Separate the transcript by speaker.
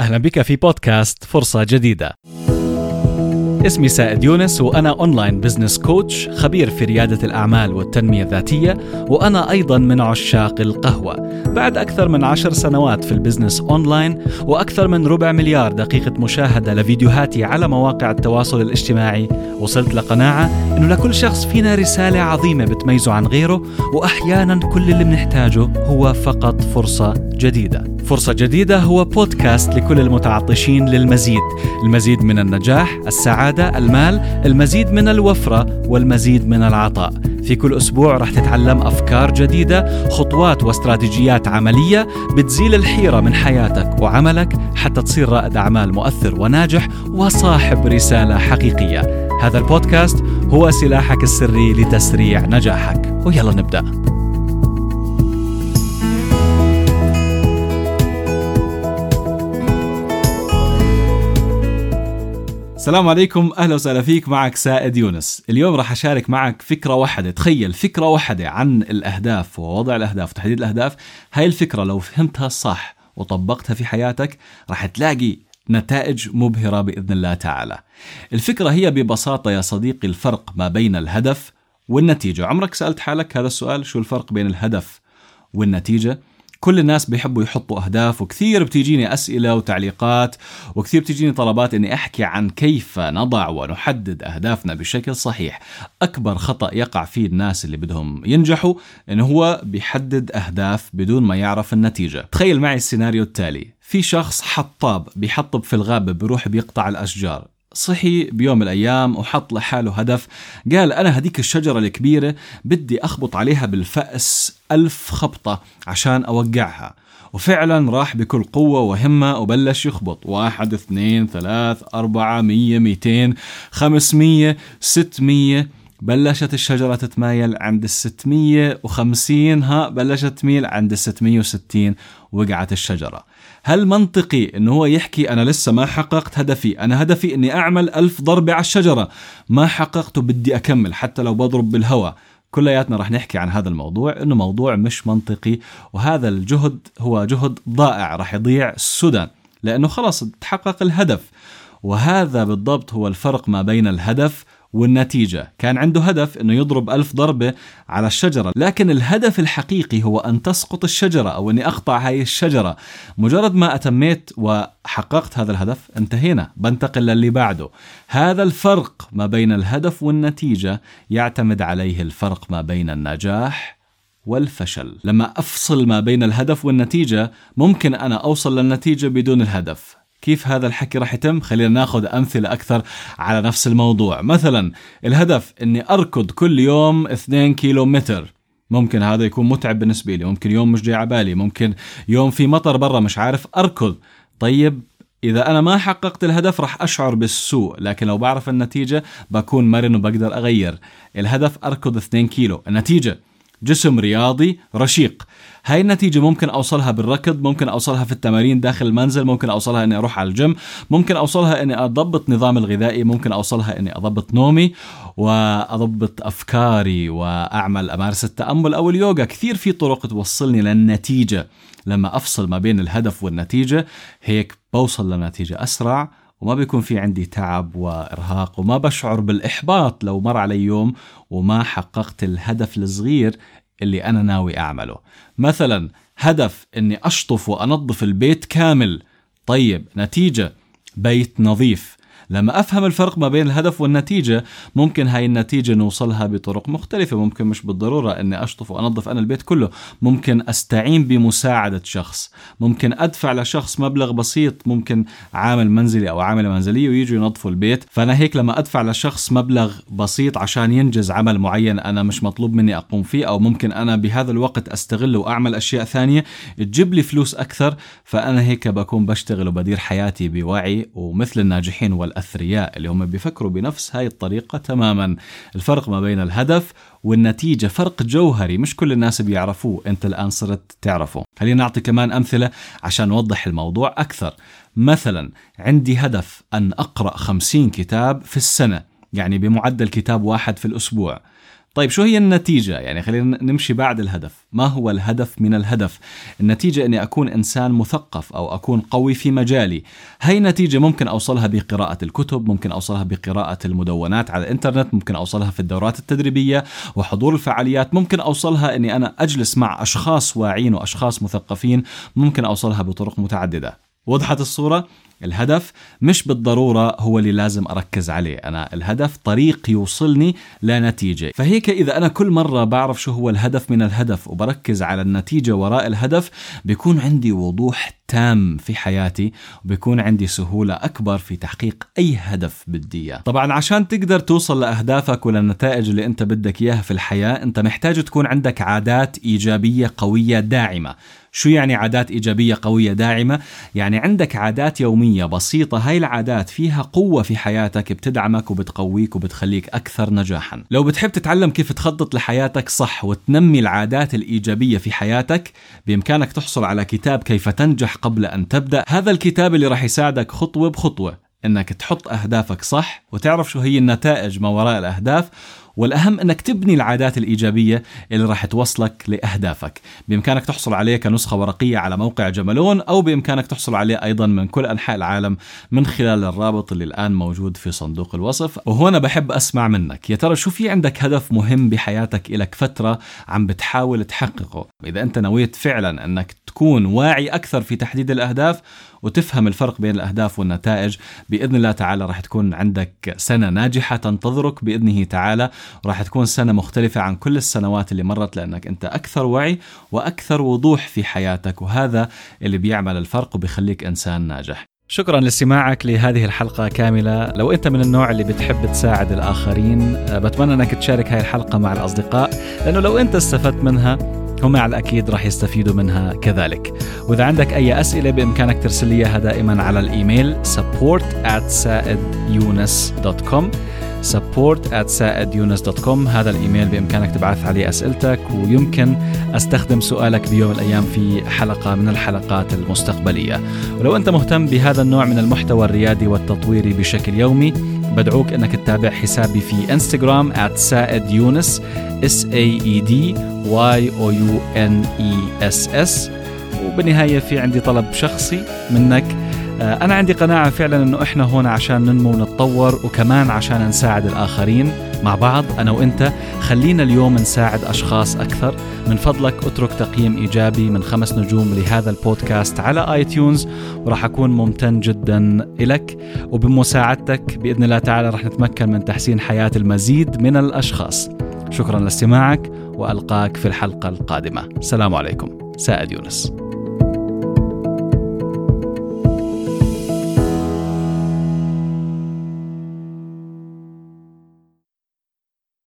Speaker 1: أهلا بك في بودكاست فرصة جديدة. اسمي سائد يونس وأنا online business coach خبير في ريادة الأعمال والتنمية الذاتية وأنا أيضا من عشاق القهوة بعد أكثر من عشر سنوات في ال business online وأكثر من ربع مليار دقيقة مشاهدة لفيديوهاتي على مواقع التواصل الاجتماعي وصلت لقناعة أنه لكل شخص فينا رسالة عظيمة بتميزه عن غيره وأحيانا كل اللي بنحتاجه هو فقط فرصة جديدة فرصة جديدة هو بودكاست لكل المتعطشين للمزيد. المزيد من النجاح السعادة المال المزيد من الوفرة والمزيد من العطاء. في كل أسبوع رح تتعلم أفكار جديدة خطوات واستراتيجيات عملية بتزيل الحيرة من حياتك وعملك حتى تصير رائد أعمال مؤثر وناجح وصاحب رسالة حقيقية. هذا البودكاست هو سلاحك السري لتسريع نجاحك. ويلا نبدأ. السلام عليكم. أهلا وسهلا فيك. معك سائد يونس. اليوم راح أشارك معك فكرة واحدة. تخيل فكرة واحدة عن الأهداف ووضع الأهداف وتحديد الأهداف. هاي الفكرة لو فهمتها صح وطبقتها في حياتك راح تلاقي نتائج مبهرة بإذن الله تعالى. الفكرة هي ببساطة يا صديقي الفرق ما بين الهدف والنتيجة. عمرك سألت حالك هذا السؤال؟ شو الفرق بين الهدف والنتيجة؟ كل الناس بيحبوا يحطوا أهداف وكثير بتيجيني أسئلة وتعليقات وكثير بتيجيني طلبات إني أحكي عن كيف نضع ونحدد أهدافنا بشكل صحيح. أكبر خطأ يقع فيه الناس اللي بدهم ينجحوا إنه هو بيحدد أهداف بدون ما يعرف النتيجة. تخيل معي السيناريو التالي. في شخص حطاب بيحطب في الغابة بيروح بيقطع الأشجار. صحي بيوم من الأيام وحط لحاله هدف. قال أنا هديك الشجرة الكبيرة بدي أخبط عليها بالفأس ألف خبطة عشان أوقعها. وفعلا راح بكل قوة وهمة وبلش يخبط. واحد اثنين ثلاث أربعة مية ميتين خمسمية ستمية بلشت الشجرة تتمايل عند الستمية وخمسين ها بلشت تميل عند الستمية وستين وقعت الشجرة. هل منطقي إنه هو يحكي أنا لسه ما حققت هدفي؟ أنا هدفي إني أعمل ألف ضربة على الشجرة. ما حققته بدي أكمل حتى لو بضرب بالهواء. كلياتنا رح نحكي عن هذا الموضوع إنه موضوع مش منطقي وهذا الجهد هو جهد ضائع رح يضيع سدى لأنه خلص تحقق الهدف. وهذا بالضبط هو الفرق ما بين الهدف والنتيجة. كان عنده هدف أنه يضرب ألف ضربة على الشجرة لكن الهدف الحقيقي هو أن تسقط الشجرة أو أني أقطع هاي الشجرة. مجرد ما أتميت وحققت هذا الهدف انتهينا. بنتقل للي بعده. هذا الفرق ما بين الهدف والنتيجة يعتمد عليه الفرق ما بين النجاح والفشل. لما أفصل ما بين الهدف والنتيجة ممكن أنا أوصل للنتيجة بدون الهدف. كيف هذا الحكي راح يتم؟ خلينا ناخذ أمثلة أكثر على نفس الموضوع. مثلا الهدف أني أركض كل يوم 2 كيلو متر ممكن هذا يكون متعب بالنسبة لي. ممكن يوم مش جاي على بالي. ممكن يوم في مطر برا مش عارف أركض. طيب إذا أنا ما حققت الهدف راح أشعر بالسوء لكن لو بعرف النتيجة بكون مرن وبقدر أغير. الهدف أركض 2 كيلو. النتيجة جسم رياضي رشيق. هاي النتيجة ممكن أوصلها بالركض ممكن أوصلها في التمارين داخل المنزل ممكن أوصلها أني أروح على الجيم ممكن أوصلها أني أضبط نظام الغذائي ممكن أوصلها أني أضبط نومي وأضبط أفكاري وأعمل أمارس التأمل أو اليوغا. كثير في طرق توصلني للنتيجة. لما أفصل ما بين الهدف والنتيجة هيك بوصل لنتيجة أسرع وما بيكون في عندي تعب وإرهاق وما بشعر بالإحباط لو مر علي يوم وما حققت الهدف الصغير اللي أنا ناوي أعمله. مثلا هدف أني أشطف وأنظف البيت كامل. طيب نتيجة بيت نظيف. لما أفهم الفرق ما بين الهدف والنتيجة. ممكن هاي النتيجة نوصلها بطرق مختلفة ممكن مش بالضرورة إني أشطف وأنظف أنا البيت كله. ممكن أستعين بمساعدة شخص. ممكن أدفع لشخص مبلغ بسيط ممكن عامل منزلي أو عاملة منزلية ويجوا ينظفوا البيت. فأنا هيك لما أدفع لشخص مبلغ بسيط عشان ينجز عمل معين أنا مش مطلوب مني أقوم فيه أو ممكن أنا بهذا الوقت أستغله وأعمل أشياء ثانية تجيب لي فلوس أكثر فأنا هيك بكون بشتغل وبدير حياتي بوعي ومثل الناجحين وال الأثرياء اللي هم بيفكروا بنفس هاي الطريقة تماما. الفرق ما بين الهدف والنتيجة فرق جوهري. مش كل الناس بيعرفوه أنت الآن صرت تعرفه. خلينا نعطي كمان أمثلة عشان نوضح الموضوع أكثر. مثلا عندي هدف أن أقرأ خمسين كتاب في السنة يعني بمعدل كتاب واحد في الأسبوع. طيب شو هي النتيجة؟ يعني خلينا نمشي بعد الهدف ما هو الهدف من الهدف؟ النتيجة أني أكون إنسان مثقف أو أكون قوي في مجالي هاي نتيجة ممكن أوصلها بقراءة الكتب ممكن أوصلها بقراءة المدونات على الإنترنت ممكن أوصلها في الدورات التدريبية وحضور الفعاليات ممكن أوصلها أني أنا أجلس مع أشخاص واعين وأشخاص مثقفين ممكن أوصلها بطرق متعددة وضحت الصورة؟ الهدف مش بالضرورة هو اللي لازم أركز عليه. أنا الهدف طريق يوصلني لنتيجة فهيك إذا أنا كل مرة بعرف شو هو الهدف من الهدف وبركز على النتيجة وراء الهدف بيكون عندي وضوح تام في حياتي وبيكون عندي سهولة أكبر في تحقيق أي هدف بدي إياه. طبعا عشان تقدر توصل لأهدافك وللنتائج اللي أنت بدك إياها في الحياة أنت محتاج تكون عندك عادات إيجابية قوية داعمة. شو يعني عادات إيجابية قوية داعمة؟ يعني عندك عادات يومية بسيطة هاي العادات فيها قوة في حياتك بتدعمك وبتقويك وبتخليك أكثر نجاحا. لو بتحب تتعلم كيف تخطط لحياتك صح وتنمي العادات الإيجابية في حياتك بإمكانك تحصل على كتاب كيف تنجح قبل أن تبدأ. هذا الكتاب اللي راح يساعدك خطوة بخطوة إنك تحط أهدافك صح وتعرف شو هي النتائج ما وراء الأهداف والأهم أنك تبني العادات الإيجابية اللي راح توصلك لأهدافك. بإمكانك تحصل عليه كنسخة ورقية على موقع جملون أو بإمكانك تحصل عليه أيضا من كل أنحاء العالم من خلال الرابط اللي الآن موجود في صندوق الوصف. وهنا بحب أسمع منك. يا ترى شو في عندك هدف مهم بحياتك إلك فترة عم بتحاول تحققه؟ إذا أنت نويت فعلا أنك تكون واعي أكثر في تحديد الأهداف وتفهم الفرق بين الأهداف والنتائج. بإذن الله تعالى راح تكون عندك سنة ناجحة تنتظرك. بإذنه تعالى وراح تكون سنة مختلفة عن كل السنوات اللي مرت لأنك أنت أكثر وعي وأكثر وضوح في حياتك وهذا اللي بيعمل الفرق وبيخليك إنسان ناجح. شكرا لاستماعك لهذه الحلقة كاملة. لو أنت من النوع اللي بتحب تساعد الآخرين بتمنى أنك تشارك هاي الحلقة مع الأصدقاء لأنه لو أنت استفدت منها هم على الأكيد راح يستفيدوا منها كذلك. وإذا عندك أي أسئلة بإمكانك ترسل لي إياها دائما على الإيميل support at سائديونس.com support at سائديونس.com هذا الإيميل بإمكانك تبعث عليه أسئلتك ويمكن أستخدم سؤالك بيوم الأيام في حلقة من الحلقات المستقبلية. ولو أنت مهتم بهذا النوع من المحتوى الريادي والتطويري بشكل يومي بدعوك إنك تتابع حسابي في إنستغرام سائد يونس S A E D Y O U N E S S. وبالنهاية في عندي طلب شخصي منك أنا عندي قناعة فعلا أنه إحنا هون عشان ننمو ونتطور وكمان عشان نساعد الآخرين مع بعض. أنا وإنت خلينا اليوم نساعد أشخاص أكثر. من فضلك أترك تقييم إيجابي من خمس نجوم لهذا البودكاست على آي تيونز وراح أكون ممتن جدا لك وبمساعدتك بإذن الله تعالى راح نتمكن من تحسين حياة المزيد من الأشخاص. شكرا لاستماعك وألقاك في الحلقة القادمة. السلام عليكم. سائد يونس.